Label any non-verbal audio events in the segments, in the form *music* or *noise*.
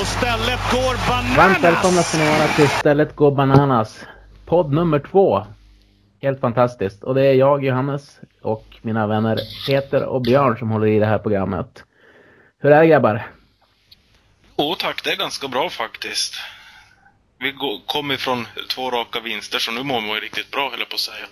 Och stället går bananas! Varmt välkomna ska ni vara till Stället Går Bananas. Podd nummer två. Helt fantastiskt. Och det är jag, Johannes, och mina vänner Peter och Björn som håller i det här programmet. Hur är det grabbar? Jo tack, det är ganska bra faktiskt. Vi kom ifrån två raka vinster så nu mår man ju riktigt bra höll jag på att säga.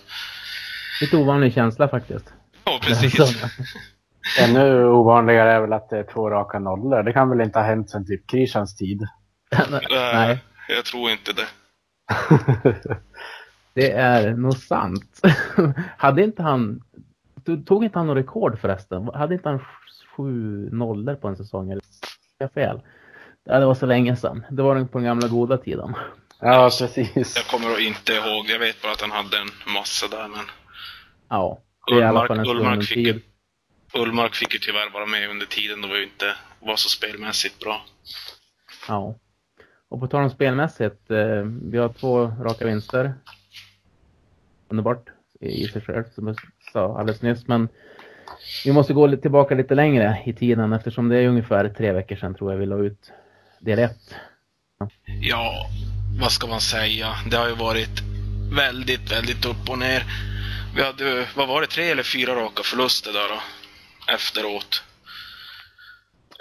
Lite ovanlig känsla faktiskt. Ja, precis. *laughs* Ännu ovanligare är väl att det är två raka nollor. Det kan väl inte ha hänt sedan typ Krishans tid. *laughs* Nej, Jag tror inte det. *laughs* det är nog sant. *laughs* Hade inte han... du- Tog inte han något rekord förresten? Hade inte han sju nollor på en säsong? Eller är jag fel? Ja, det var så länge sedan. Det var på den gamla goda tiden. ja, precis. Jag kommer inte ihåg. Jag vet bara att han hade en massa där men Ja, det är i alla Ullmark, fall en Ullmark, fick ju, tyvärr vara med under tiden då vi inte var så spelmässigt bra. Ja. Och på tal om spelmässigt, eh, vi har två raka vinster. Underbart i sig själv, som jag sa alldeles nyss. Men vi måste gå tillbaka lite längre i tiden eftersom det är ungefär tre veckor sedan tror jag vi la ut del ett. Ja, vad ska man säga? Det har ju varit väldigt, väldigt upp och ner. Vi hade, vad var det, tre eller fyra raka förluster där då? Efteråt.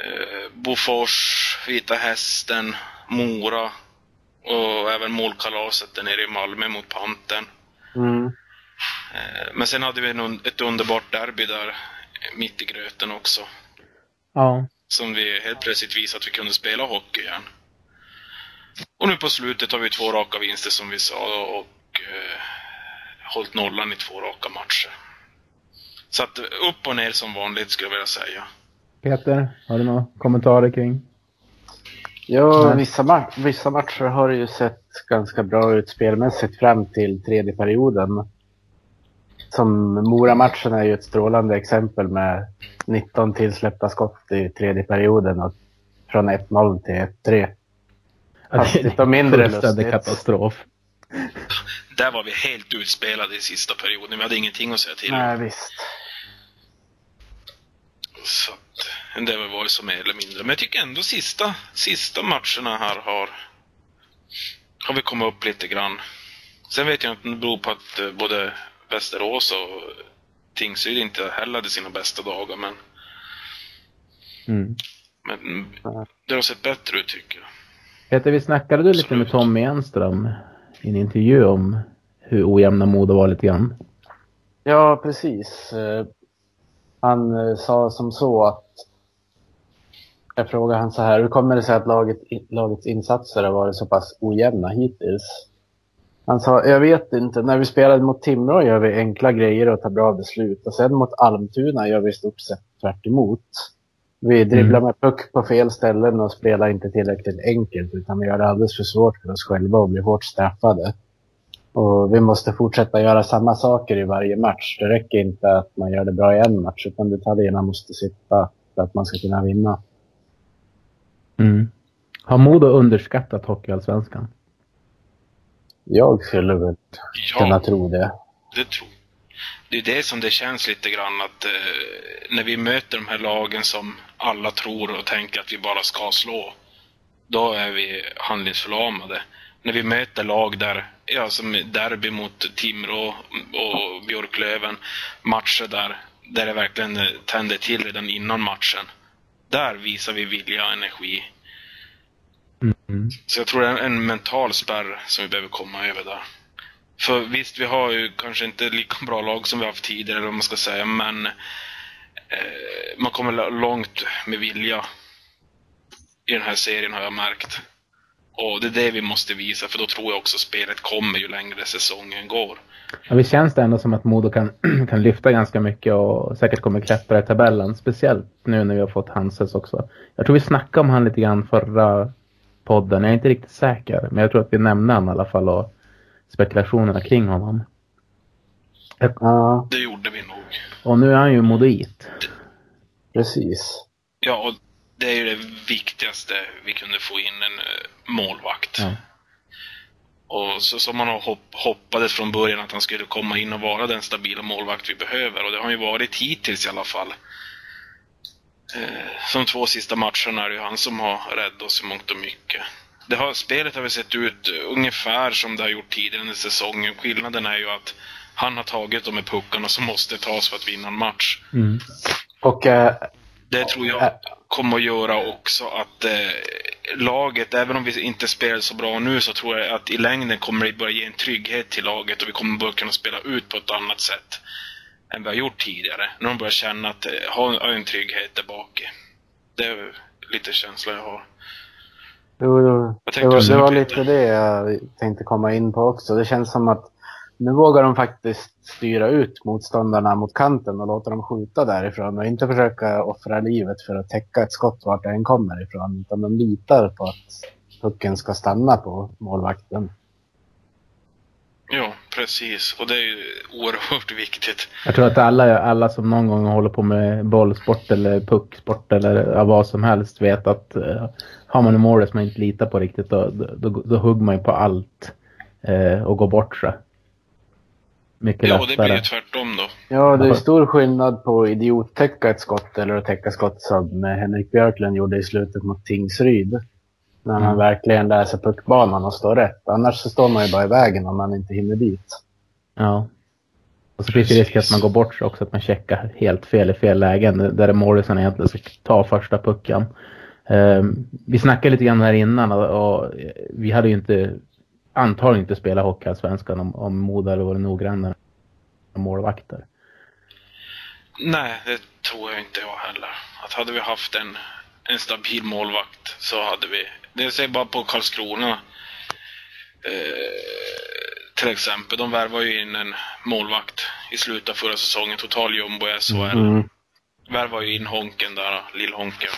Eh, Bofors, Vita Hästen, Mora och även målkalaset där nere i Malmö mot Panten. Mm. Eh, men sen hade vi ett underbart derby där mitt i gröten också. Ja, Som vi helt plötsligt visade att vi kunde spela hockey igen. Och nu på slutet har vi två raka vinster som vi sa och eh, hållit nollan i två raka matcher. Så att upp och ner som vanligt skulle jag vilja säga. Peter, har du några kommentarer kring? Ja, vissa, ma- vissa matcher har ju sett ganska bra ut spelmässigt fram till tredje perioden. Som Mora-matchen är ju ett strålande exempel med 19 tillsläppta skott i tredje perioden och från 1-0 till 1-3. Hastigt och mindre lustigt. katastrof. Där var vi helt utspelade i sista perioden. Vi hade ingenting att säga till om. Nej, visst. Så att, det var ju så mer eller mindre. Men jag tycker ändå sista, sista matcherna här har, har vi kommit upp lite grann. Sen vet jag inte om det beror på att eh, både Västerås och Tingsryd inte heller hade sina bästa dagar. Men, Mm. men det har sett bättre ut tycker jag. Peter, vi snackade du lite med Tommy Enström i en intervju om hur ojämna Modo var lite grann. Ja, precis. Eh, han eh, sa som så att jag frågade han så här, hur kommer det sig att laget, lagets insatser har varit så pass ojämna hittills? Han sa, jag vet inte, när vi spelade mot Timrå gör vi enkla grejer och tar bra beslut och sen mot Almtuna gör vi i stort sett tvärt emot. Vi dribblar med puck på fel ställen och spelar inte tillräckligt enkelt utan vi gör det alldeles för svårt för oss själva och blir hårt straffade. Och vi måste fortsätta göra samma saker i varje match. Det räcker inte att man gör det bra i en match, utan detaljerna måste sitta för att man ska kunna vinna. Mm. Har Modo underskattat Hockeyallsvenskan? Jag skulle väl kunna Ja, tro det. det tror Det är det som det känns lite grann att eh, när vi möter de här lagen som alla tror och tänker att vi bara ska slå. Då är vi handlingsförlamade. När vi möter lag där, ja som derby mot Timrå och Björklöven. Matcher där, där det verkligen eh, tänder till redan innan matchen. Där visar vi vilja och energi. Mm. Så jag tror det är en mental spärr som vi behöver komma över där. För visst, vi har ju kanske inte lika *laughs* bra lag som vi haft tidigare, eller vad man ska säga, men eh, man kommer långt med vilja i den här serien har jag märkt. Och det är det vi måste visa, för då tror jag också spelet kommer ju längre säsongen går. Ja, vi känns det ändå som att Modo kan, *clears throat* kan lyfta ganska mycket och säkert kommer klättra i tabellen. Speciellt nu när vi har fått Hanses också. Jag tror vi snackade om han lite grann förra podden. Jag är inte riktigt säker. Men jag tror att vi nämnde han i alla fall och spekulationerna kring honom. Ja, Det gjorde vi nog. Och nu är han ju modoit. precis. Ja, och det är ju det viktigaste vi kunde få in en eh, målvakt. Ja. Och så som man hopp, hoppades från början att han skulle komma in och vara den stabila målvakt vi behöver. Och det har han ju varit hittills i alla fall. Eh, som två sista matcherna är det ju han som har räddat oss i mångt och mycket. Det har, spelet har väl sett ut ungefär som det har gjort tidigare under säsongen. Skillnaden är ju att han har tagit de här puckarna som måste tas för att vinna en match. Mm. Och eh, Det tror jag kommer att göra också att eh, laget, även om vi inte spelar så bra nu, så tror jag att i längden kommer det börja ge en trygghet till laget och vi kommer börja kunna spela ut på ett annat sätt än vi har gjort tidigare. När de börjar känna att eh, ha en trygghet där bak. Det är lite känsla jag har. Jo, jo. Det var, det var lite det jag tänkte komma in på också. Det känns som att nu vågar de faktiskt styra ut motståndarna mot kanten och låta dem skjuta därifrån och inte försöka offra livet för att täcka ett skott vart det än kommer ifrån. Utan de litar på att pucken ska stanna på målvakten. Ja, precis. Och det är ju oerhört viktigt. Jag tror att alla, alla som någon gång håller på med bollsport eller pucksport eller vad som helst vet att eh, har man en mål som man inte litar på riktigt då, då, då, då hugger man ju på allt eh, och går bort sig. Mycket Ja, och det blir lättare. ju tvärtom då. Ja, det är stor skillnad på att idiottäcka ett skott eller att täcka skott som Henrik Björklund gjorde i slutet mot Tingsryd. När man Mm. verkligen läser puckbanan och står rätt. Annars så står man ju bara i vägen om man inte hinner dit. Ja. Och så finns det risk att man går bort också, att man checkar helt fel i fel lägen. Där är målisen egentligen ska ta första pucken. Um, vi snackade lite grann här innan och, och vi hade ju inte antagligen inte spelat Hockeyallsvenskan om, om Modo hade varit noggrannare med målvakter. Nej, det tror jag inte jag heller. Att hade vi haft en, en stabil målvakt så hade vi... Det ser bara på Karlskrona. Eh, till exempel, de värvade ju in en målvakt i slutet av förra säsongen. Total jumbo i SHL. Mm. Värvade ju in Honken där, Lill-Honken.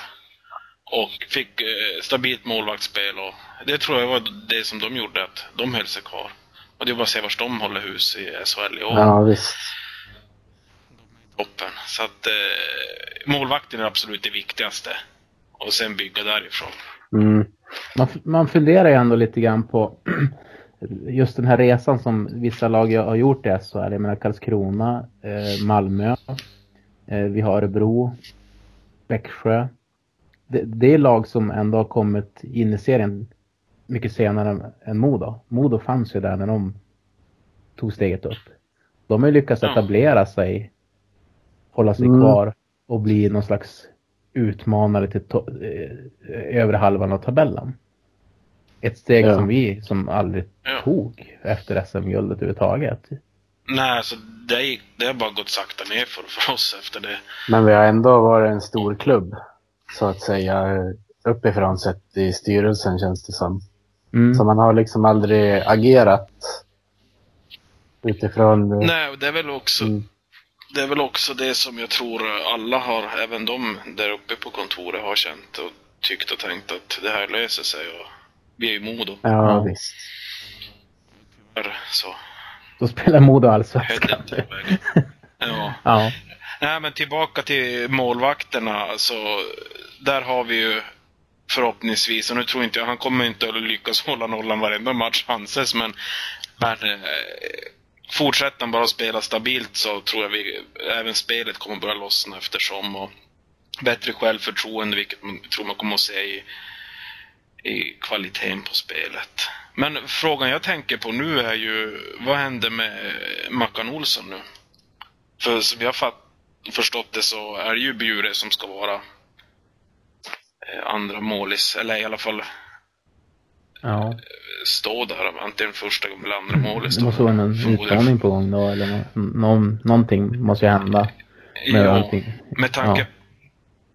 Och fick eh, stabilt målvaktsspel och det tror jag var det som de gjorde, att de höll sig kvar. Och det är bara att se vart de håller hus i SHL i år. Ja, visst. toppen. Så att eh, målvakten är absolut det viktigaste. Och sen bygga därifrån. Mm. Man, man funderar ju ändå lite grann på *clears throat* just den här resan som vissa lag har gjort i SHL. Jag menar Karlskrona, eh, Malmö, eh, vi har Örebro, Växjö. Det, det är lag som ändå har kommit in i serien mycket senare än- Modo. Modo fanns ju där när de tog steget upp. De har ju lyckats etablera sig, hålla sig Mm. kvar och bli någon slags utmanare till to- eh, övre halvan av tabellen. Ett steg Ja. som vi som aldrig Ja. tog efter SM-guldet överhuvudtaget. Nej, alltså det, gick, det har bara gått sakta ner för, för oss efter det. Men vi har ändå varit en stor klubb. Så att säga. Uppifrån sett i styrelsen känns det som. Mm. Så man har liksom aldrig agerat utifrån... Nej, och det är väl också Mm. Det är väl också det som jag tror alla har, även de där uppe på kontoret har känt och tyckt och tänkt att det här löser sig och vi är ju Modo. Ja, Ja. visst. Tyvärr Så Då spelar Modo allsvenskan. *laughs* Ja. ja. Nej, men tillbaka till målvakterna. Alltså, där har vi ju förhoppningsvis, och nu tror inte jag, han kommer inte att lyckas hålla nollan varenda match Hanses, men, men eh, fortsätter han bara spela stabilt så tror jag vi, även spelet kommer börja lossna eftersom. Och bättre självförtroende, vilket man tror man kommer att se i, i kvaliteten på spelet. Men frågan jag tänker på nu är ju, vad händer med Mackan Olsson nu? För som jag fatt, förstått det så är det ju Bjure som ska vara eh, andra målis, eller i alla fall ja. stå där, antingen första eller andra målis. Det då. måste vara en utmaning på gång då eller nå, någon, någonting måste ju hända. Med Ja, allting. med tanke,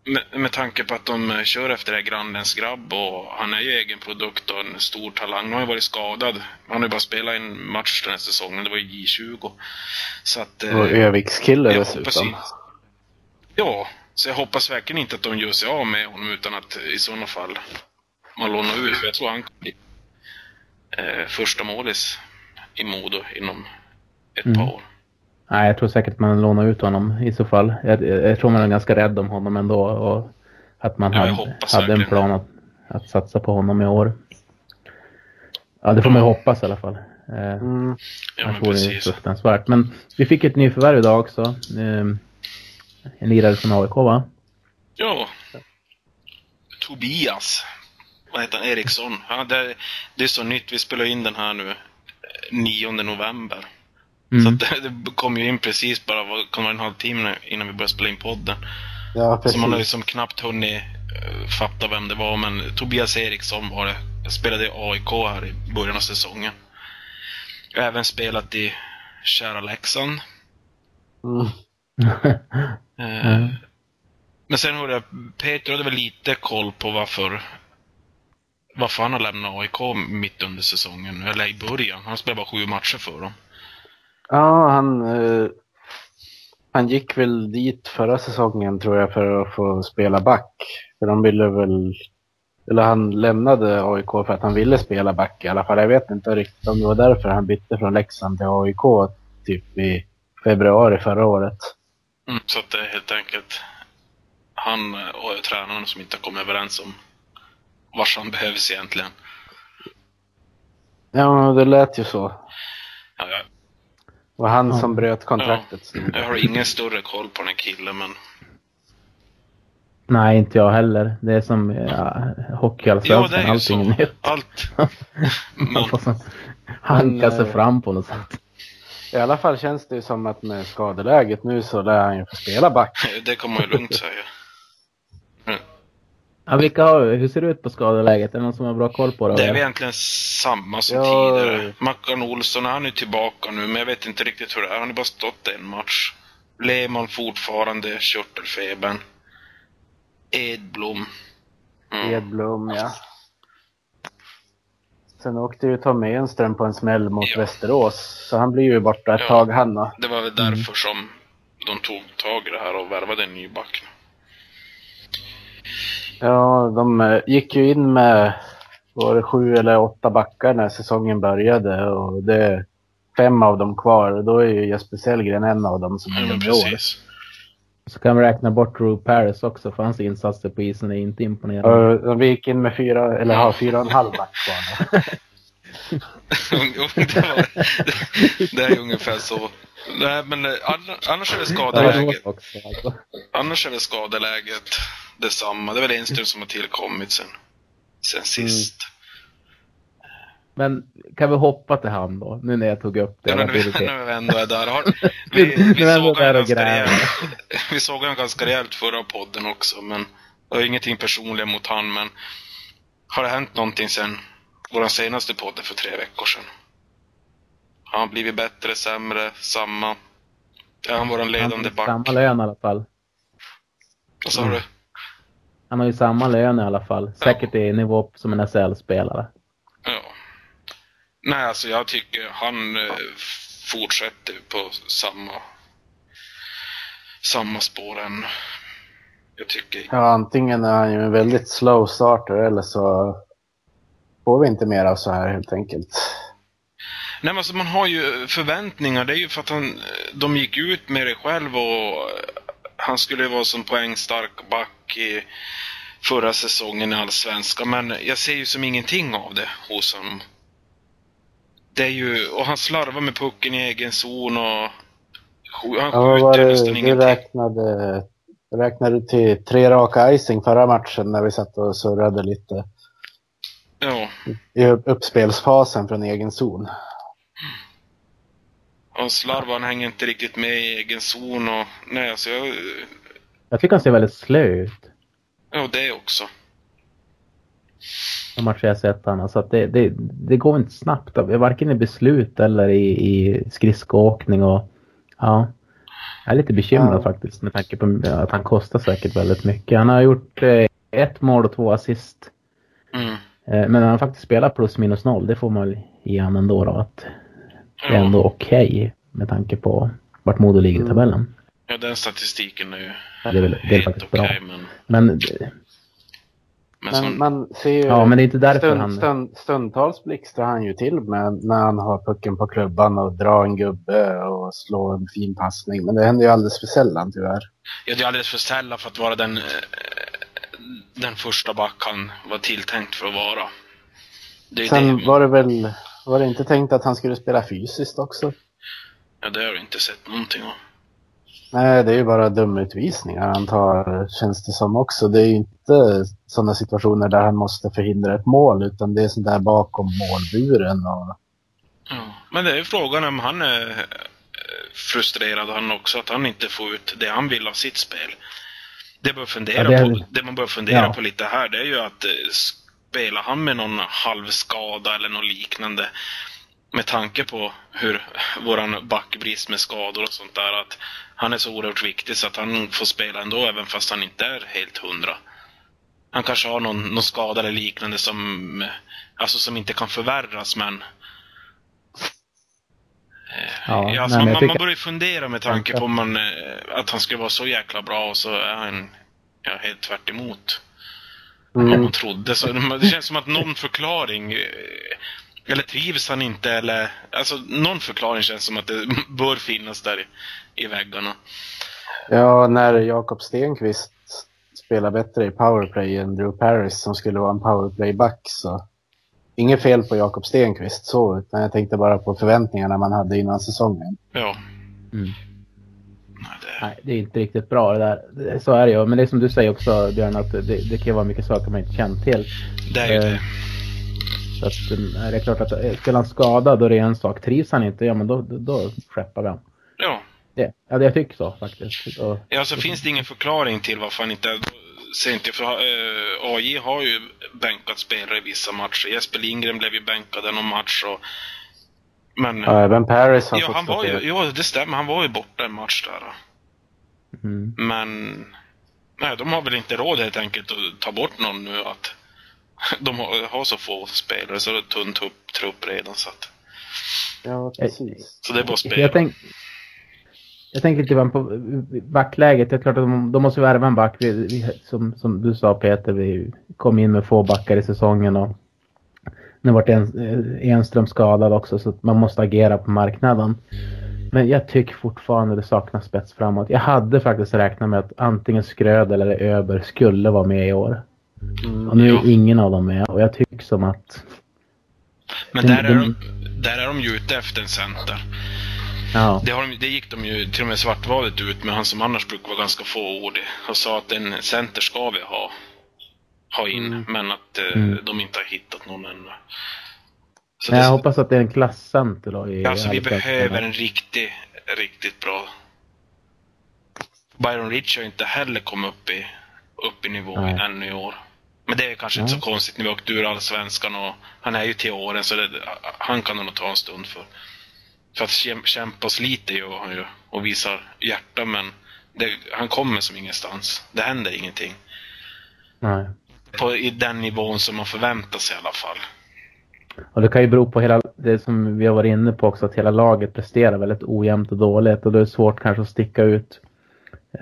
Ja. med, med tanke på att de eh, kör efter det här grannens grabb och han är ju egen produkt och en stor talang. Han har ju varit skadad. Han har ju bara spelat en match den här säsongen, det var ju J20. Så att... eh, Och Övikskille jag hoppas dessutom. ju- Ja, så jag hoppas verkligen inte att de gör sig av med honom utan att i sådana fall man lånar ut. För jag tror han eh, första målis i Modo inom ett Mm. par år. Nej, jag tror säkert man lånar ut honom i så fall. Jag, jag tror man är ganska rädd om honom ändå och att man Ja, jag hade, hade en plan att, att satsa på honom i år. Ja, det får man ju hoppas i alla fall. Eh, Mm. Ja, annars men vore det precis. fruktansvärt. Men vi fick ett nyförvärv idag också. Eh, en lirare från AIK va? Ja. Tobias. Vad heter han? Eriksson. Ja, det, det är så nytt. Vi spelar in den här nu 9 november. Så Mm. att *laughs* det, kom ju in precis bara, kan vara en halvtimme innan vi började spela in podden. Ja, Så man har liksom knappt hunnit eh, fatta vem det var, men Tobias Eriksson var det. Jag spelade i AIK här i början av säsongen. Jag har även spelat i kära Leksand. Mm. Eh, Mm. Men sen hörde jag, Peter hade väl lite koll på varför varför han har lämnat AIK mitt under säsongen, eller i början. Han spelade bara sju matcher för dem. Ja, han, eh, han gick väl dit förra säsongen tror jag för att få spela back. För de ville väl, eller han lämnade AIK för att han ville spela back i alla fall. Jag vet inte riktigt om det var därför han bytte från Leksand till AIK typ i februari förra året. Mm, så att det är helt enkelt han och tränaren som inte har kommit överens om vars han behövs egentligen. Ja, det lät ju så. Ja, jag, Det var han Ja. som bröt kontraktet. jag har ingen större koll på den här killen, men Nej, inte jag heller. Det är som ja, ja, Hockeyallsvenskan, ju allting är nytt. Allt. *laughs* Man får så hanka sig eh, fram på något sätt. I alla fall känns det ju som att med skadeläget nu så lär han ju få spela back. *laughs* det kan man ju lugnt säga. Ja, vilka har, hur ser det ut på skadeläget? Är det någon som har bra koll på det? Det är väl egentligen samma som Ja. tidigare. Mackan Olsson, han är tillbaka nu, men jag vet inte riktigt hur det är. Han har bara stått en match. Lehmann fortfarande, körtelfebern. Edblom. Mm. Edblom, ja. Sen åkte ju Tommy Enström på en smäll mot Ja. Västerås. Så han blir ju borta ett Ja. tag han. Det var väl därför som de tog tag i det här och värvade en ny back. Ja, de eh, gick ju in med var det sju eller åtta backar när säsongen började och det är fem av dem kvar. Och Då är ju Jesper Sellgren en av dem som är med i år. precis. Så kan vi räkna bort Drew Paris också, för hans insatser på isen är inte imponerande. Och vi gick in med fyra, eller har fyra och en halv back kvar. *laughs* det, var, det är ungefär så. Nej, men eh, ann- annars är det skadeläget. det alltså. Annars är väl skadeläget detsamma. Det är väl Enström som har tillkommit sen, sen sist. Men kan vi hoppa till han då? Nu när jag tog upp det. Ja, Jag när, var vi, ändå är där. Har, *laughs* vi, Nu vi, vi såg där och rejält, *laughs* vi såg honom ganska rejält förra podden också, men det har ingenting personligt mot han, men har det hänt någonting sen vår senaste podd för tre veckor sedan? Har han blivit bättre, sämre, samma? Är han vår Han ledande har ju back? samma lön i alla fall. Vad sa du? Han har ju samma lön i alla fall. Säkert i nivå som en SHL-spelare. Ja. Nej, alltså jag tycker han eh, fortsätter på samma samma spår än jag tycker. Ja, antingen är han ju en väldigt slow starter eller så får vi inte mer av så här helt enkelt. Nej, men alltså man har ju förväntningar. Det är ju för att han, de gick ut med det själv och han skulle vara som poängstark back i förra säsongen i Allsvenskan. Men jag ser ju som ingenting av det hos honom. Det är ju, och han slarvar med pucken i egen zon och han Ja, skjuter det, nästan du ingenting. räknade, räknade till tre raka icing förra matchen när vi satt och surrade lite Ja, i upp- uppspelsfasen från egen zon. och slarvar, han hänger inte riktigt med i egen zon och nej, alltså jag, Jag tycker han ser väldigt slö ut. ja det också. De matcher jag sett han. Så att det, det, det går inte snabbt. Varken i beslut eller i, i skridskoåkning och ja. Jag är lite bekymrad Ja. faktiskt med tanke på att han kostar säkert väldigt mycket. Han har gjort eh, ett mål och två assist. Mm. Eh, men han har faktiskt spelat plus minus noll. Det får man ge han ändå då. Att det är ändå okej med tanke på vart Modo ligger i Mm. tabellen. ja, den statistiken är ju Det är väl, det är helt faktiskt okej, bra. men, Men men, Men som, man ser ju ja, men det är inte därför stund, han... stund, stundtals blixtrar han ju till med när han har pucken på klubban och drar en gubbe och slår en fin passning. Men det händer ju alldeles för sällan tyvärr. ja, det är alldeles för sällan för att vara den, eh, den första back han var tilltänkt för att vara. Det Sen det, var det väl, var det inte tänkt att han skulle spela fysiskt också? ja, det har jag inte sett någonting av. Nej, det är ju bara dumutvisningar han tar, känns det som också. Det är ju inte sådana situationer där han måste förhindra ett mål, utan det är sånt där bakom målburen och... Ja. Men det är ju frågan om han är eh, frustrerad han också, att han inte får ut det han vill av sitt spel. Det, bör fundera Ja, det på, det man bör fundera Ja. på lite här, det är ju att eh, spelar han med någon halvskada eller något liknande med tanke på hur våran backbrist med skador och sånt där, att han är så oerhört viktig så att han får spela ändå även fast han inte är helt hundra. Han kanske har någon, någon skada eller liknande som, eh, alltså som inte kan förvärras men Ja, Ja, alltså nej, man, man, man börjar fundera med tanke på man, eh, att han skulle vara så jäkla bra och så är han ja, helt tvärt emot vad Mm. man trodde. Så det känns som att någon förklaring, eh, eller trivs han inte eller, alltså någon förklaring känns som att det *laughs* bör finnas där i, i väggarna. Ja, när Jakob Stenqvist spelar bättre i powerplay än Drew Paris som skulle vara en powerplayback så inget fel på Jakob Stenqvist så, utan jag tänkte bara på förväntningarna man hade innan säsongen. Ja. Mm. Nej, det, Nej, det är inte riktigt bra det där. Det- Så är det ju. Men det är som du säger också Björn, att det, det kan ju vara mycket saker man inte känt till. det är ju Eh, det. Så att eh, det är klart att eh, skulle han skada då är det en sak. Trivs han inte, ja men då, då, då skeppar vi han. Ja. Det, ja, det jag tycker så faktiskt. Och, Ja, så finns det ingen förklaring till varför han inte ser inte, för eh, AJ har ju bänkat spelare i vissa matcher. Jesper Lindgren blev ju bänkad i någon match och... Men... Ja, även Paris har ja, fått han var ju, ja, det stämmer. Han var ju borta en match där. mm. Men... Nej, de har väl inte råd helt enkelt att ta bort någon nu att... *laughs* De har, har så få spelare, så det är tunn trupp, redan så att... Ja, precis. Så det är bara att spela. Jag, tänk, jag tänker lite grann på backläget. Det är klart att de, de måste värva en back. Vi, vi, som, som du sa Peter, vi kom in med få backar i säsongen och nu vart en, eh, Enström skadad också så att man måste agera på marknaden. Men jag tycker fortfarande det saknas spets framåt. Jag hade faktiskt räknat med att antingen Skrödel eller Öber skulle vara med i år. Mm. Och nu Ja. är ingen av dem med och jag tycker som att... Men där är, de, de- där är de ju ute efter en center. Ja, Det, har de, det gick de ju till och med Svartvadet ut med, han som annars brukar vara ganska fåordig. Och sa att en center ska vi ha, ha in, Mm. men att eh, Mm. de inte har hittat någon ännu. Så jag det, hoppas att det är en klasscenter då. I alltså vi behöver en riktig, riktigt bra... Byron Rich har inte heller kommit upp i, upp i nivå Nej. ännu i år. Men det är kanske inte Nej. så konstigt när vi åkte ur Allsvenskan och han är ju till åren så det, han kan nog ta en stund för. För att käm- kämpa och sliter gör han ju och visar hjärta men det, han kommer som ingenstans. Det händer ingenting. Nej. På, I den nivån som man förväntar sig i alla fall. Och det kan ju bero på hela det som vi har varit inne på också, att hela laget presterar väldigt ojämnt och dåligt och då är det svårt kanske att sticka ut.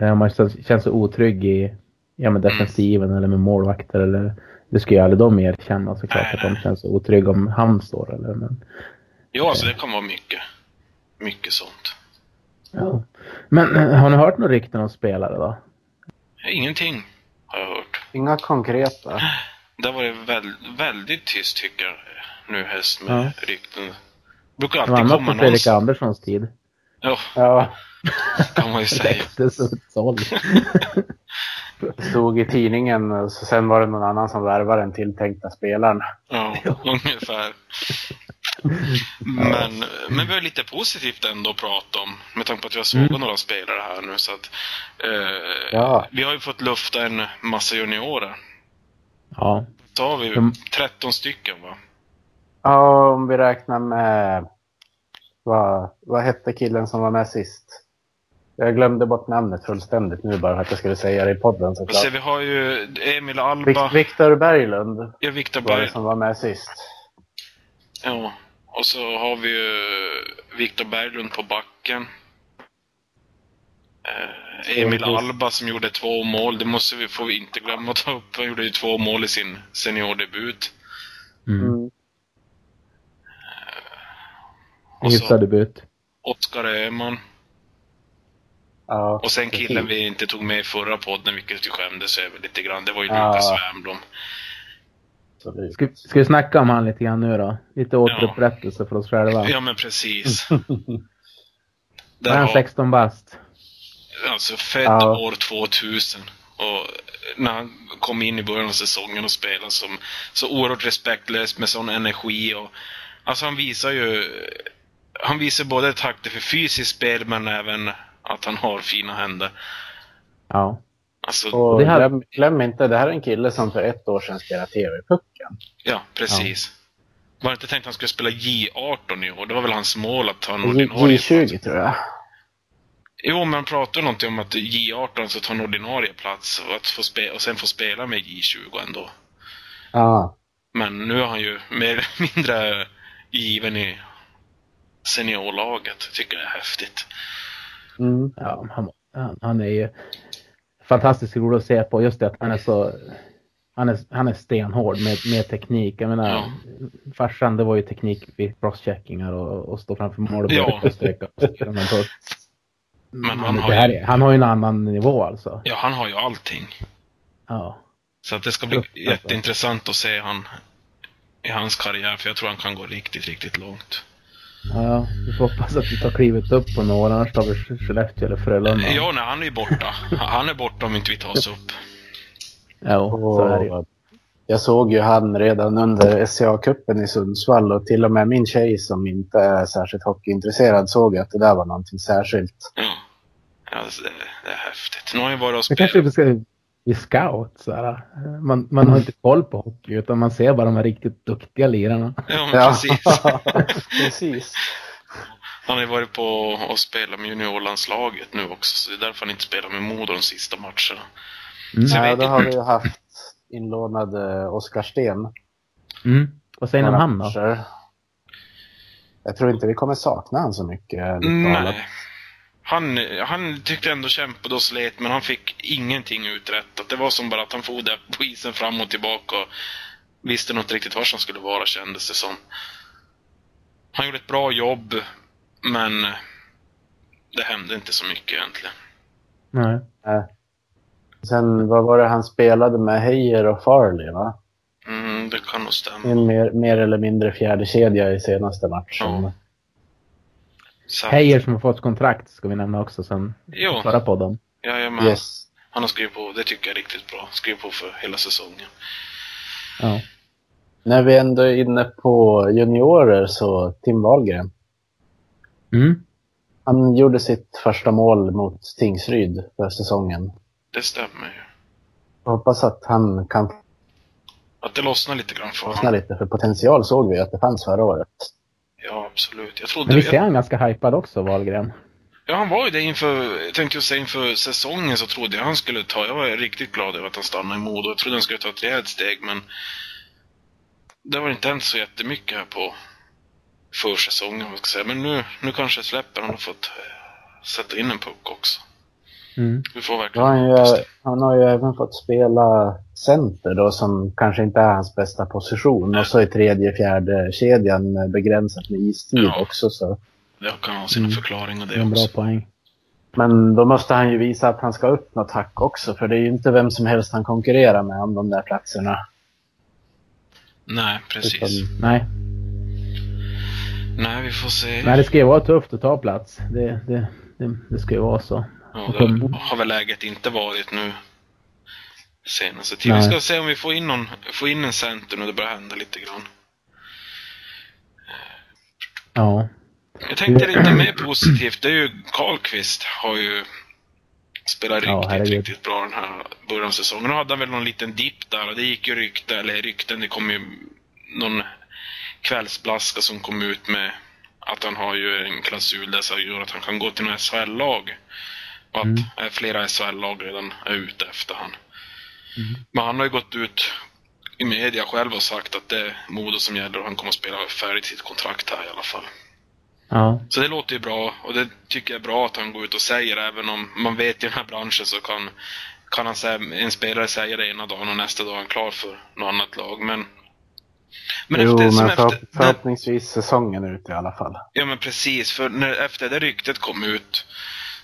Eh, man känns, så otrygg i ja, men defensiven eller med målvakter eller det skulle ju aldrig de erkänna såklart Nej, att de nej. känns så otrygga om han står eller men, Ja, alltså det kan vara mycket. Mycket sånt. ja. men eh, har ni hört några rykten om spelare då? Ingenting har jag hört. Inga konkreta. Det har varit väl, väldigt tyst tycker jag nu höst med Ja. rykten. brukar Det var alltid komma på Fredrik någon... Anderssons tid. Ja, Ja, kan man ju *laughs* säga. växte som ett såll. det *laughs* stod i tidningen och så sen var det någon annan som värvade den tilltänkta spelaren. Ja, *laughs* ungefär. Men, men vi har lite positivt ändå att prata om. Med tanke på att vi har sågat Mm. några spelare här nu. Så att, eh, Ja. Vi har ju fått lufta en massa juniorer. Ja. Så har vi Mm. 13 stycken va? Ja, om vi räknar med... Vad, vad hette killen som var med sist? Jag glömde bort namnet fullständigt nu bara för att jag skulle säga det i podden Så såklart. vi har ju Emil Alba, Victor Berglund ja, Viktor var det som var med sist. ja. Och så har vi ju Viktor Berglund på backen. Eh, Emil. Alba som gjorde två mål, det måste vi, får vi inte glömma att ta upp. Han gjorde ju två mål i sin seniordebut. Mm. Mm. Och så Hyfsad debut. Oskar Öhman. Ja, Och sen killen vi inte tog med i förra podden, vilket vi skämdes över lite grann. Det var ju Ja. Lukas Wernbloom. Absolut. Ska, ska vi snacka om han lite grann nu då? Lite återupprättelse för oss själva. Ja, men precis. *laughs* Där är han har, 16 bast. Alltså född Ja. år 2000. Och när han kom in i början av säsongen och spelade som så oerhört respektlös med sån energi och alltså han visar ju han visar både takter för fysiskt spel men även att han har fina händer. Ja. Alltså, Och Det här- glöm, glöm inte, det här är en kille som för ett år sedan spelade TV-pucken. ja, precis. Var det inte tänkt att han skulle spela J18 i år? Det var väl hans mål att ta en ordinarie J20 tror jag. Jo, men pratar någonting om att J18 så tar en ordinarie plats och, att få spe- och sen få spela med J20 ändå. Ja. Men nu är han ju mer eller *laughs* mindre given i seniorlaget. Tycker det är häftigt. Mm. Ja, han, han, han är ju fantastiskt rolig att se på. Just det att han är så... Han är, han är stenhård med, med teknik. Jag menar, Ja. farsan det var ju teknik vid crosscheckingar och, och stå framför mål och Ja. sträcka. Men, han har ju- han har ju en annan nivå alltså. Ja, han har ju allting. Ja. Så att det ska bli jätteintressant att se han i hans karriär, för jag tror han kan gå riktigt, riktigt långt. Ja, vi får hoppas att vi tar klivet upp på några, annars tar vi Skellefteå eller Frölunda. Ja, nej, han är ju borta. Han är borta om inte vi tar oss upp. Jo, så är det jag såg ju han redan under SCA-cupen i Sundsvall och till och med min tjej som inte är särskilt hockeyintresserad såg att det där var någonting särskilt. Ja. ja det, är häftigt. Nu har jag kanske spelat. Bli scout. Så här. Man, man har inte koll på hockey utan man ser bara de här riktigt duktiga lirarna. Ja, men Ja, precis. *laughs* precis. Han har ju varit på och spelat med juniorlandslaget nu också, så det är därför han inte spelar med Modo de sista matcherna. Mm. Vet då har vi ju haft inlånad Oskar Sten. Mm. Vad säger ni om han då? Jag tror inte vi kommer sakna han så mycket. Nej. Han, han tyckte ändå kämpade och slet, men han fick ingenting uträttat. Det var som bara att han for där på isen fram och tillbaka och visste nog inte riktigt var han skulle vara, kändes det som. Han gjorde ett bra jobb, men det hände inte så mycket egentligen. Nej. Eh, Sen vad var det han spelade med Heijer och Farley va? Mm, det kan nog stämma. En mer, mer eller mindre fjärde kedja i senaste matchen. Ja. Så, Heijer som har fått kontrakt ska vi nämna också sen Jo. förra podden. Jajamän. Yes. Han har skrivit på, det tycker jag är riktigt bra. Skrivit på för hela säsongen. Ja. När vi ändå är inne på juniorer så Tim Wahlgren. Mm. Han gjorde sitt första mål mot Tingsryd för säsongen. Det stämmer ju. Jag hoppas att han kan Att det lossnar lite grann för honom. lite, för potential såg vi att det fanns förra året. Ja, absolut. Jag trodde... Men visst är han ganska hypad också, Wahlgren? Ja, han var ju det inför, tänkte jag säga inför säsongen så trodde jag han skulle ta, jag var riktigt glad över att han stannade i Modo. Jag trodde han skulle ta ett rejält steg, men det har inte hänt så jättemycket här på försäsongen, vad ska jag säga. Men nu, nu kanske släpper han och fått eh, sätta in en puck också. Mm. Vi får verkligen han, ju, han har ju även fått spela center då som kanske inte är hans bästa position. Och så i tredje, fjärde kedjan begränsat med istid Ja. också. Så. Det kan ha sina Mm. förklaringar Det är det en bra också. poäng. Men då måste han ju visa att han ska upp något hack också. För det är ju inte vem som helst han konkurrerar med om de där platserna. Nej, precis. Utan- Nej. Nej, vi får se. Nej, det ska ju vara tufft att ta plats. Det, det, det, det ska ju vara så. Ja, det har väl läget inte varit nu senaste tiden. Vi ska se om vi får in, någon, får in en center nu, det börjar hända lite grann. Ja. Jag tänkte lite mer positivt, det är ju Karlqvist har ju spelat Ja, riktigt, herregud. riktigt bra den här början av säsongen. Nu hade han väl någon liten dipp där och det gick ju rykte, eller rykten, det kom ju någon kvällsblaska som kom ut med att han har ju en klausul där som gör att han kan gå till några SHL-lag. Och att Mm. eh, flera SHL-lag redan är ute efter han. Mm. Men han har ju gått ut i media själv och sagt att det är Modo som gäller och han kommer att spela färdigt sitt kontrakt här i alla fall. Ja. Så det låter ju bra och det tycker jag är bra att han går ut och säger även om man vet i den här branschen så kan, kan han säga, en spelare säga det ena dagen och nästa dag är han klar för något annat lag. Men, men jo, efter, som men för, efter, förhoppningsvis säsongen ut i alla fall. Ja men precis, för när, efter det ryktet kom ut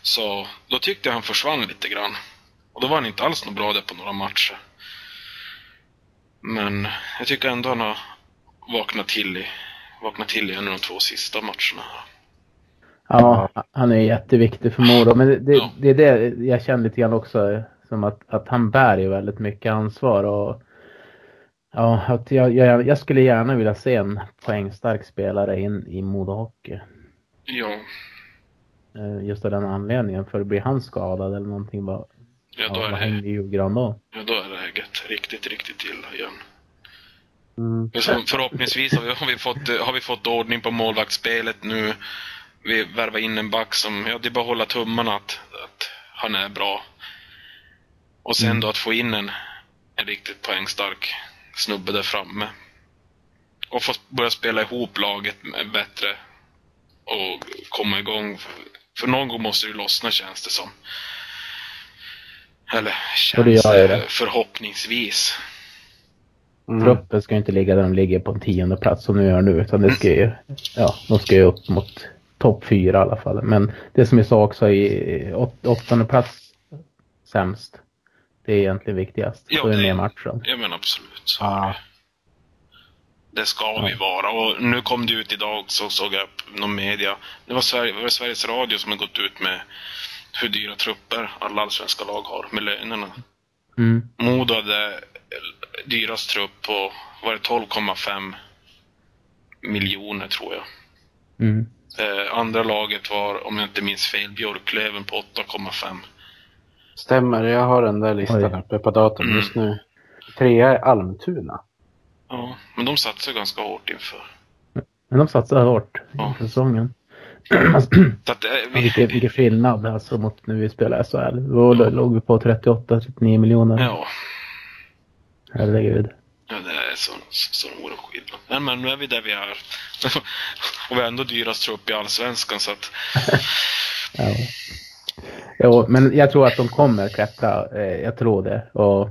så då tyckte jag han försvann lite grann. Och då var han inte alls något bra där på några matcher. Men jag tycker ändå han har vaknat till i, vaknat till igen i de två sista matcherna. Ja, han är jätteviktig för Modo. Men det, det, Ja. det är det jag känner lite grann också. Som att, att han bär ju väldigt mycket ansvar. Och, ja, att jag, jag, jag skulle gärna vilja se en poängstark spelare in i Modo Hockey. Ja, Just av den anledningen. För blir han skadad eller någonting, vad, ja ja, då, är vad det, i julgran då? ja, då är läget riktigt, riktigt illa igen. Mm. Men förhoppningsvis har vi, har, vi fått, har vi fått ordning på målvaktsspelet nu. Vi värvar in en back som, ja det är bara att hålla tummarna att, att han är bra. Och sen Mm. då att få in en, en riktigt poängstark snubbe där framme. Och få börja spela ihop laget bättre. Och komma igång. För, någon gång måste det ju lossna känns det som. Eller känns det det. förhoppningsvis. Mm. Truppen ska inte ligga där de ligger på en tionde plats som de gör nu. Utan det ska ju, ja, de ska ju upp mot topp fyra i alla fall. Men det som jag sa också i åt, åttonde plats sämst. Det är egentligen viktigast. Ja, är det det- med matchen. Ja men absolut. Ja. Det ska vi vara. Och nu kom det ut idag också, såg jag på någon media. Det var, Sverige, det var Sveriges Radio som har gått ut med hur dyra trupper alla allsvenska lag har med lönerna. Mm. Modo hade dyrast trupp på, var det 12,5 miljoner tror jag. Mm. Eh, andra laget var, om jag inte minns fel, Björklöven på 8,5. Stämmer, jag har den där listan Oj. uppe på datorn Mm. just nu. Trea är Almtuna. Ja, men de satsar ganska hårt inför. Men de satsar hårt Ja. i säsongen. *clears throat* Så att, Ja, vi, vilken, vilken skillnad alltså mot när vi spelade SHL. Då Ja. låg vi på 38-39 miljoner. ja, Herregud. Ja, det är så, så oerhört skillnad. Nej, men nu är vi där vi är. *laughs* och vi har ändå dyrast trupp i Allsvenskan så att... *laughs* Ja. Jo, men jag tror att de kommer klättra. Eh, Jag tror det. Och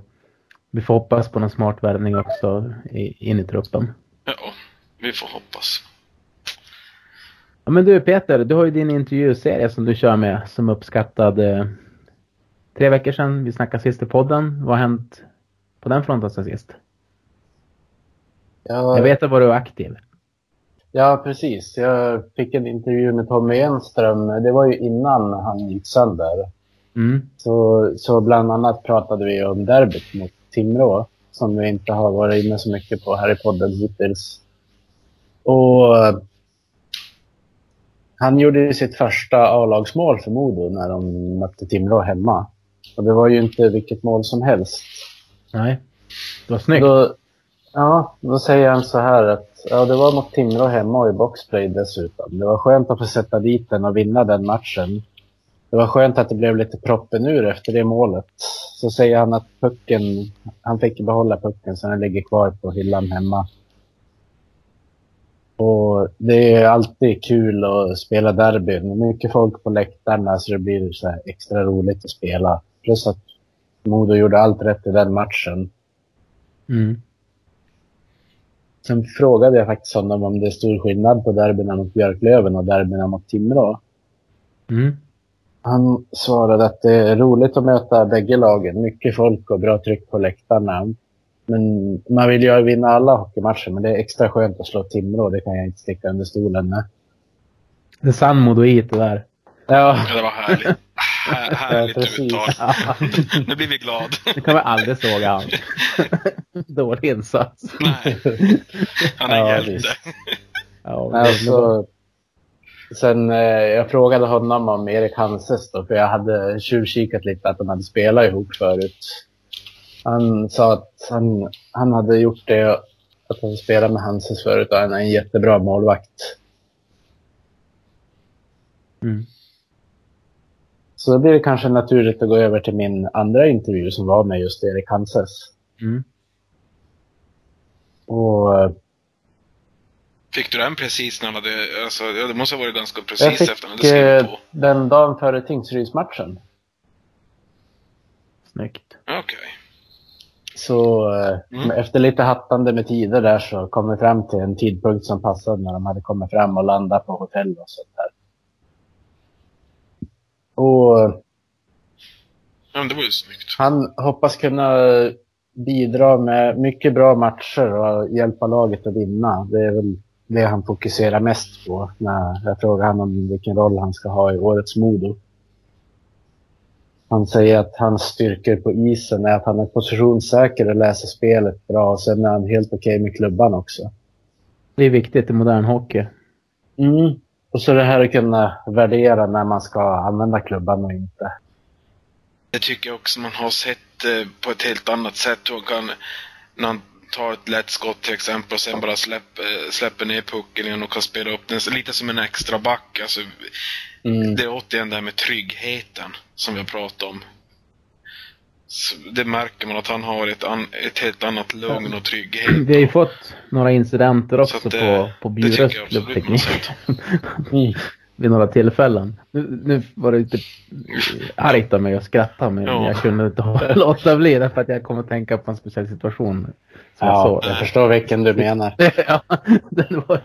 vi får hoppas på någon smart värvning också in i truppen. Ja, vi får hoppas. Ja, men du Peter, du har ju din intervjuserie som du kör med som uppskattad eh, tre veckor sedan. Vi snackade sist i podden. Vad har hänt på den fronten sen sist? Ja, Jag vet att var du är aktiv. ja, precis. Jag fick en intervju med Tommy Enström. Det var ju innan han gick sönder. Mm. Så, så bland annat pratade vi om derbyt mot Timrå. Som vi inte har varit inne så mycket på här i podden hittills. Och han gjorde sitt första A-lagsmål för Modo när de mötte Timrå hemma. Och det var ju inte vilket mål som helst. Nej. Det var snyggt. Då, ja, då säger han så här att ja, det var mot Timrå hemma och i boxplay dessutom. Det var skönt att få sätta dit den och vinna den matchen. Det var skönt att det blev lite proppen ur efter det målet. Så säger han att pucken, han fick behålla pucken så den ligger kvar på hyllan hemma. Och det är alltid kul att spela derby med mycket folk på läktarna så det blir så extra roligt att spela. Plus att Modo gjorde allt rätt i den matchen. Mm. Sen frågade jag faktiskt honom om det är stor skillnad på derbyna mot Björklöven och derbyna mot Timrå. Mm. Han svarade att det är roligt att möta bägge lagen. Mycket folk och bra tryck på läktarna. Men man vill ju vinna alla hockeymatcher, men det är extra skönt att slå Timrå. Det kan jag inte sticka under stolen med. Det är sann modoit det där. Ja, Ja, det var härligt. Här, *laughs* härligt Ja, precis. uttal. *laughs* nu blir vi glad. Det kan man aldrig såga han. *laughs* Dålig insats. Nej, han är Ja, hjälte. Ja, alltså, sen eh, jag frågade honom om Erik Hanses då, för jag hade tjuvkikat lite att de hade spelat ihop förut. Han sa att han, han hade gjort det, att han spelat med Hanses förut och han är en jättebra målvakt. Mm. Så då blir det kanske naturligt att gå över till min andra intervju som var med just Erik Hanses. Mm. Och eh, Fick du den precis när han hade... Alltså, ja, det måste ha varit ganska jag precis fick efter han hade skrivit på. den dagen före Tingsrydsmatchen. Snyggt. Okej. Så eh, Mm. efter lite hattande med tider där så kom vi fram till en tidpunkt som passade när de hade kommit fram och landat på hotell och sånt där. Och Ja, det var ju snyggt. han hoppas kunna bidra med mycket bra matcher och hjälpa laget att vinna. Det är väl det han fokuserar mest på när jag frågar honom om vilken roll han ska ha i årets Modo. Han säger att hans styrkor på isen är att han är positionssäker och läser spelet bra och sen är han helt okej okay med klubban också. Det är viktigt i modern hockey. Mm. Och så det här att kunna värdera när man ska använda klubban och inte. Det tycker jag också man har sett eh, på ett helt annat sätt. Hur kan, när han tar ett lätt skott till exempel och sen bara släpp, eh, släpper ner pucken igen och kan spela upp den lite som en extra back. Alltså, mm. Det är återigen det här med tryggheten som vi har pratat om. Så det märker man att han har ett, an, ett helt annat lugn och trygghet. Vi har ju fått några incidenter också det, på, på Bjures klubbteknik. *laughs* Vid några tillfällen. Nu, nu var det lite argt av mig att skratta men ja. jag kunde inte *laughs* låta bli därför att jag kom att tänka på en speciell situation. Ja, jag, såg. jag förstår vilken du menar. *laughs* ja, den var...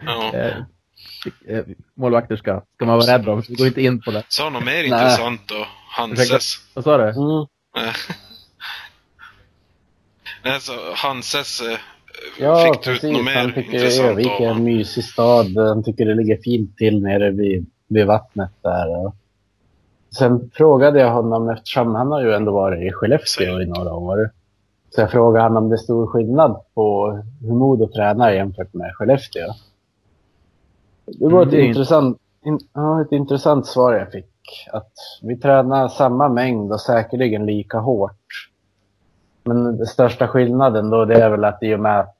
Ja. Eh, eh, målvakter ska, ska man vara rädd om, så vi går inte in på det. Sa något mer intressant då? Hanses. Vad sa du? Mm. *laughs* Nej, så Hanses eh, ja, fick du ut något mer Han tycker Övik är en mysig stad. Han tycker det ligger fint till nere vid, vid vattnet där. Sen frågade jag honom, eftersom han har ju ändå varit i Skellefteå i några år. Så jag frågade honom om det är stor skillnad på hur Modo tränar jämfört med Skellefteå. Det var ett, mm, intressant, in, ja, ett intressant svar jag fick. Att vi tränar samma mängd och säkerligen lika hårt. Men den största skillnaden då det är väl att i och med att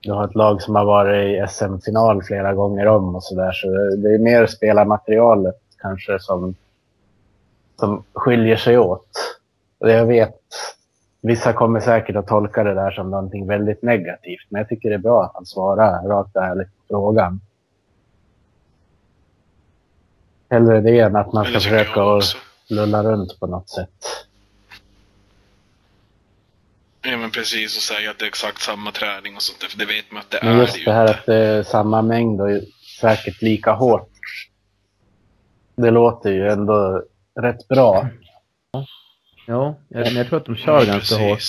du har ett lag som har varit i SM-final flera gånger om och sådär. Så det är mer spelarmaterialet kanske som, som skiljer sig åt. Och jag vet, vissa kommer säkert att tolka det där som någonting väldigt negativt. Men jag tycker det är bra att han svarar rakt och ärligt på frågan. Hellre det än att man ska försöka lulla runt på något sätt. Ja men precis och säga att det är exakt samma träning och sånt där, för det vet man att det men är just det, det här att det är samma mängd och säkert lika hårt. Det låter ju ändå rätt bra. Ja, jag, jag tror att de kör ja, ganska hårt.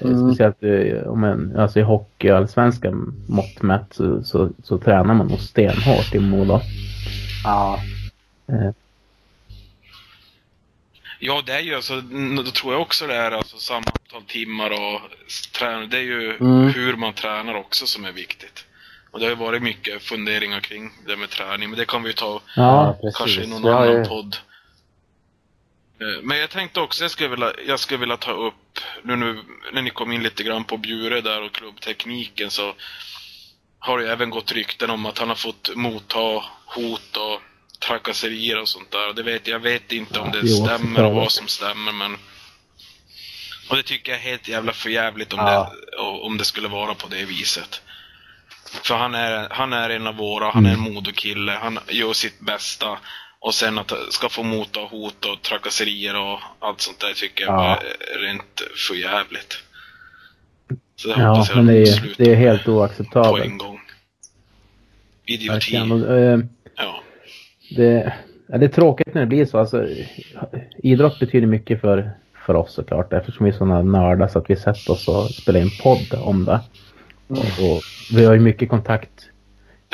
Mm. Speciellt om en, alltså i hockey och allsvenska mått mätt så, så, så, tränar man nog stenhårt i Modo. Ja. Eh, Ja, det är ju alltså, då tror jag också det är alltså samma antal timmar och träning. Det är ju mm. hur man tränar också som är viktigt. Och det har ju varit mycket funderingar kring det med träning, men det kan vi ju ta ja, kanske i någon ja, annan podd. Eh, men jag tänkte också, jag skulle, vilja, jag skulle vilja ta upp, nu, nu när ni kom in lite grann på Bjure där och klubbtekniken så har det ju även gått rykten om att han har fått motta hot och trakasserier och sånt där. Det vet, jag vet inte om det jo, stämmer och vad som stämmer men... Och det tycker jag är helt jävla förjävligt om, ja. det, om det skulle vara på det viset. För han är, han är en av våra, han är en mm. modokille, han gör sitt bästa. Och sen att ska få motta hot och trakasserier och allt sånt där tycker jag ja. är rent förjävligt. Så det ja, men det är, det är helt oacceptabelt. På en gång. Idioti. Eh, ja det, ja, det är tråkigt när det blir så. Alltså, idrott betyder mycket för, för oss såklart eftersom vi är sådana nördar så att vi sätter oss och spelar in podd om det. Mm. Och, och, vi har ju mycket kontakt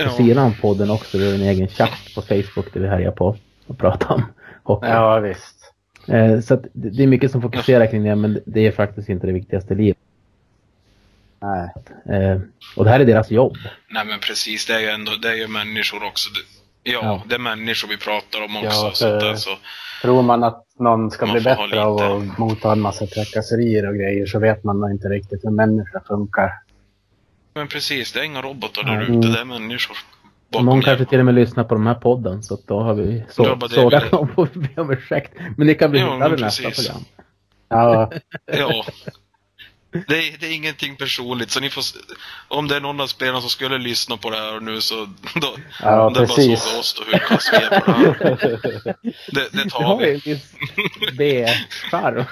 ja. sidan podden också. Vi har en egen chatt på Facebook där vi härjar på och pratar om hockey. Ja, visst. Eh, så det, det är mycket som fokuserar kring det men det är faktiskt inte det viktigaste i livet. Nej. Eh, och det här är deras jobb. Nej men precis, det är ju ändå, det är ju människor också. Ja, ja, det är människor vi pratar om också. Ja, så där, så tror man att någon ska bli bättre av att motta en massa trakasserier och grejer så vet man nog inte riktigt hur människor funkar. Men precis, det är inga robotar där mm. ute, det är människor. Någon kanske till och med lyssnar på de här podden så då har vi så, sågat dem och be om ursäkt. Men ni kan bli ja, nästa program. Ja. *laughs* ja. Det är, det är ingenting personligt, så ni får... Om det är någon av spelarna som skulle lyssna på det här nu så... *laughs* Då, ja, det är bara såga oss då, hur kass vi är på det här. *laughs* Det, det tar vi. har ju en viss B-charm.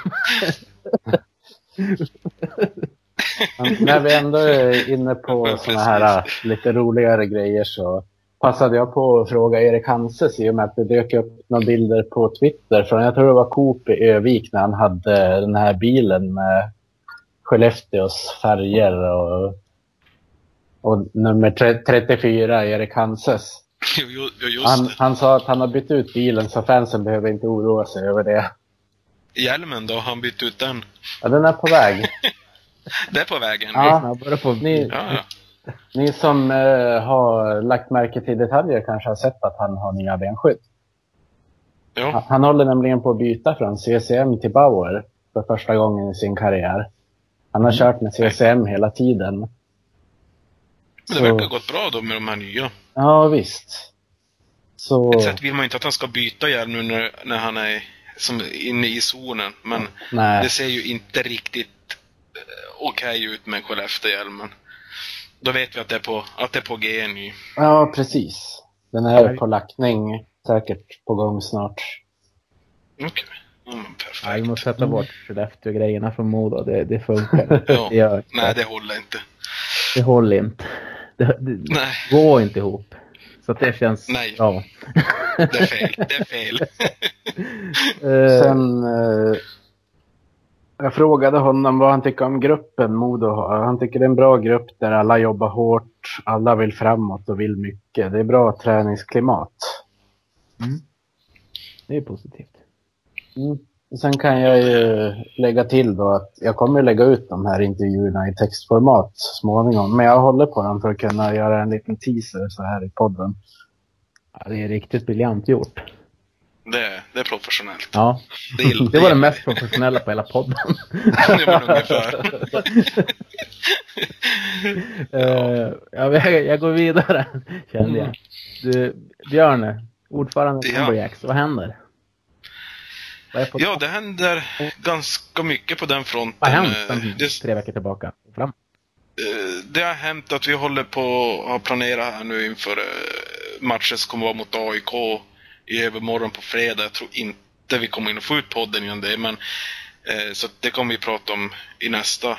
När vi ändå är inne på såna här äh, lite roligare grejer så passade jag på att fråga Erik Hanses i och med att det dök upp några bilder på Twitter från, jag tror det var Coop i Övik när han hade den här bilen med Skellefteås färger och Och nummer tre- 34, Erik Hanses. *laughs* Jo, jo, Han, han sa att han har bytt ut bilen så fansen behöver inte oroa sig över det. Hjälmen då, har han bytt ut den? Ja, den är på väg. *laughs* Det är på vägen. Ja. Snabbare på Ni, Ja, ja. ni som eh, har lagt märke till detaljer kanske har sett att han har nya benskydd. Han, ja. han håller nämligen på att byta från CCM till Bauer för första gången i sin karriär. Han har kört med CCM hela tiden. Men det Så- verkar ha gått bra då med de här nya. Ja, visst. Så... På ett sätt vill man inte att han ska byta hjälm nu när, när han är som inne i zonen. Men Nej. det ser ju inte riktigt okej ut med Skellefteå-hjälmen. Då vet vi att det är på, att det är på G nu. Ja, precis. Den är på lackning. Säkert på gång snart. Okej. Ja, men Ja, vi perfekt. måste sätta bort Skellefteå-grejerna från Modo. Det, det funkar Ja. det, gör, Nej, det håller inte. det håller inte. Det, det Nej, går inte ihop. Så att det känns Nej. bra. det är fel. Det är fel. *laughs* Eh, Sen... Jag frågade honom vad han tycker om gruppen Modo har. Han tycker det är en bra grupp där alla jobbar hårt, alla vill framåt och vill mycket. Det är bra träningsklimat. mm. Det är positivt. Mm. Sen kan jag ju lägga till då att jag kommer lägga ut de här intervjuerna i textformat småningom. Men jag håller på dem för att kunna göra en liten teaser så här i podden. Ja, det är riktigt briljant gjort. Det, det är professionellt. Ja. Det, gillar- *laughs* Det var det mest professionella på hela podden. *laughs* Ja, men ungefär. *laughs* Eh, ja, jag, jag går vidare, kände jag. Du, Björn, ordförande i Ja. Vad händer? Vad, Ja, det händer ganska mycket på den fronten. vad har hänt Eh, Det, tre veckor tillbaka? Fram. eh, det har hänt att vi håller på att planera här nu inför matchen som kommer vara mot AIK i övermorgon på fredag. Jag tror inte vi kommer in och få ut podden innan det, men eh, så det kommer vi prata om i nästa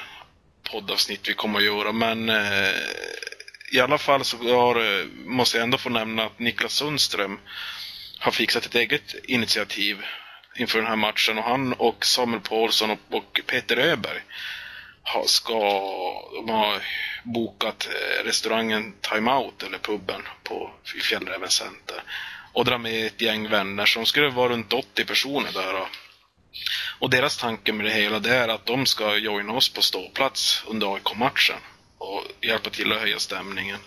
poddavsnitt vi kommer att göra. Men eh, i alla fall så har, eh, måste jag ändå få nämna att Niklas Sundström har fixat ett eget initiativ inför den här matchen och han och Samuel Paulsson och, och Peter Öberg har, ska, de har bokat eh, restaurangen Time Out eller puben på i Fjällräven Center och drar med ett gäng vänner som skulle vara runt 80 personer där. då. Och deras tanke med det hela det är att de ska joina oss på ståplats under AIK-matchen och hjälpa till att höja stämningen.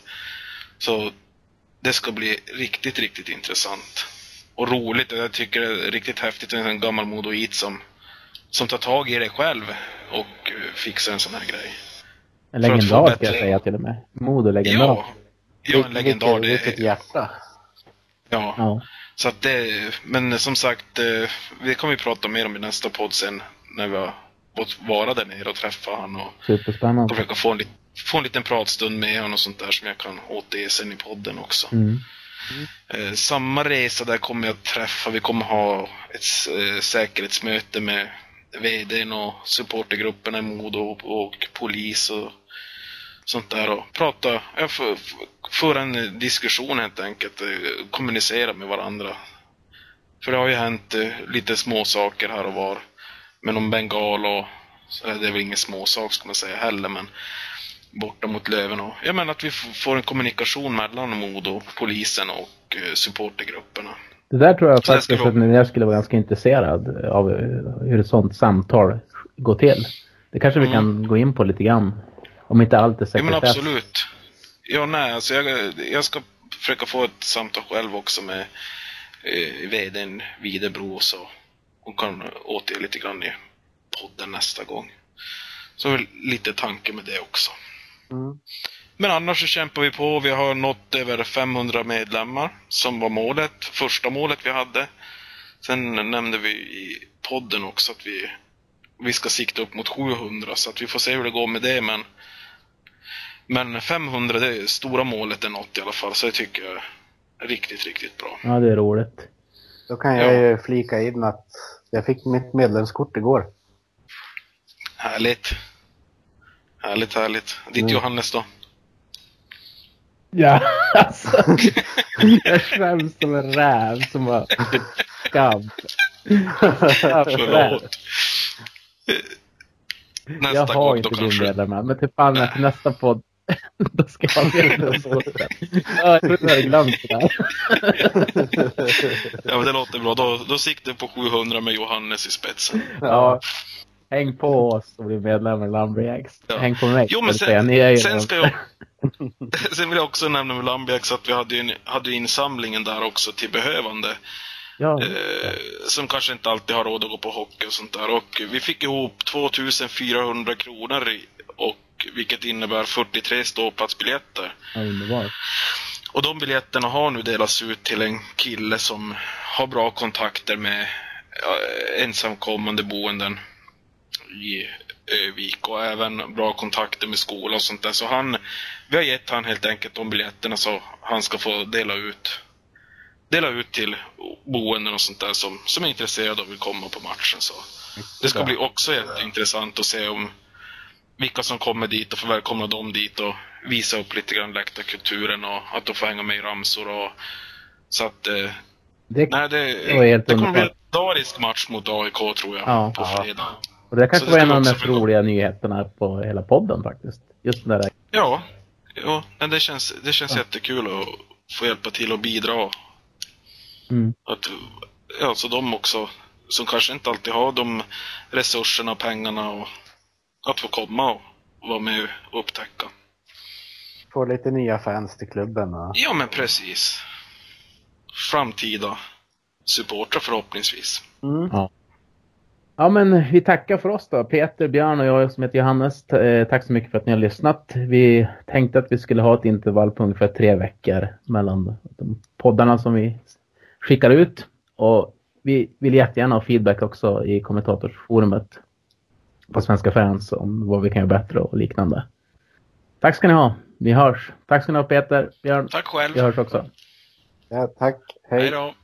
Så det ska bli riktigt, riktigt intressant. Och roligt, jag tycker det är riktigt häftigt med en gammal modoit som, som tar tag i det själv och fixar en sån här grej. En legendar ska jag säga till och med. Modo-legendar. Ja, ja en legendar. Vilket, vilket hjärta. Ja. Ja. Så att det, men som sagt, eh, det kommer vi prata mer om i nästa podd sen när vi har fått vara där nere och träffa han och Superspännande. försöka få en, få en liten pratstund med honom och sånt där som jag kan återge sen i podden också. Mm. Eh, samma resa där kommer jag att träffa, vi kommer ha ett eh, säkerhetsmöte med VDn och supportergrupperna i Modo och, och polis och sånt där och prata, ja, för, för- föra en diskussion helt enkelt, eh, kommunicera med varandra. För det har ju hänt eh, lite små saker här och var med någon bengal och så är det väl ingen småsak ska man säga heller men borta mot Löven och jag menar att vi får en kommunikation mellan Modo, polisen och eh, supportergrupperna. Det där tror jag Så faktiskt skulle- att jag skulle vara ganska intresserad av hur ett sånt samtal går till. Det kanske vi Mm. kan gå in på lite grann. Om inte allt är Ja men sekretess. absolut. Ja nej, alltså jag, jag ska försöka få ett samtal själv också med eh, VDn Videbro så. Och kan återge lite grann i podden nästa gång. Så väl lite tanke med det också. Mm. Men annars så kämpar vi på. Vi har nått över 500 medlemmar som var målet. Första målet vi hade. Sen nämnde vi i podden också att vi, vi ska sikta upp mot 700 så att vi får se hur det går med det. Men, men 500, det är stora målet är nått i alla fall. Så det tycker jag är riktigt, riktigt bra. Ja, det är roligt. Då kan jag ju flika in att jag fick mitt medlemskort igår. Härligt. Härligt, härligt. Ditt Mm. Johannes då? Ja, *laughs* alltså. jag skäms som en räv som var skabb. Förlåt. Jag Nästa har gång inte då din kanske. medlem än, men Nej. efter nästa podd *laughs* Då ska jag veta sporten. Ja, jag glömt det där. Ja, men det låter bra. Då, då siktar på 700 med Johannes i spetsen. Ja. Häng på oss och bli medlemmar i Lumberjacks. Ja. Häng på mig. Jo, men sen, Ni är sen ska jag... *laughs* Sen vill jag också nämna med Lambiax att vi hade ju hade ju insamlingen där också till behövande. Ja, Eh, som kanske inte alltid har råd att gå på hockey och sånt där. Och vi fick ihop 2400 kronor i- vilket innebär 43 ståplatsbiljetter. ja, underbart. Och de biljetterna har nu delats ut till en kille som har bra kontakter med ensamkommande boenden i Övik och även bra kontakter med skola och sånt där. Så han, vi har gett han helt enkelt de biljetterna så han ska få dela ut dela ut till boenden och sånt där som, som är intresserade och vill komma på matchen. Så det ska bli också jätteintressant att se om vilka som kommer dit och få välkomna dem dit och visa upp lite grann läktarkulturen och att de får hänga med i ramsor och så att eh, Det, nej, det, helt det kommer bli en legendarisk match mot AIK tror jag Ja. på Ja. fredag. och det kanske så det var en av de mest roliga nyheterna på hela podden faktiskt. Just den där. Ja, ja men det känns, det känns jättekul att få hjälpa till och bidra. Mm. Att, ja, så de också, som kanske inte alltid har de resurserna och pengarna och att få komma och vara med och upptäcka. Få lite nya fans till klubben. Och... Ja, men precis. Framtida supportrar förhoppningsvis. Mm. Ja, men vi tackar för oss då. Peter, Björn och jag som heter Johannes. Eh, Tack så mycket för att ni har lyssnat. Vi tänkte att vi skulle ha ett intervall på ungefär tre veckor mellan de poddarna som vi skickar ut. Och vi vill jättegärna ha feedback också i kommentatorsforumet på Svenska fans om vad vi kan göra bättre och liknande. Tack ska ni ha. Vi hörs. Tack ska ni ha Peter, Björn. Tack själv. Vi hörs också. Ja, tack. Hej Hej. då.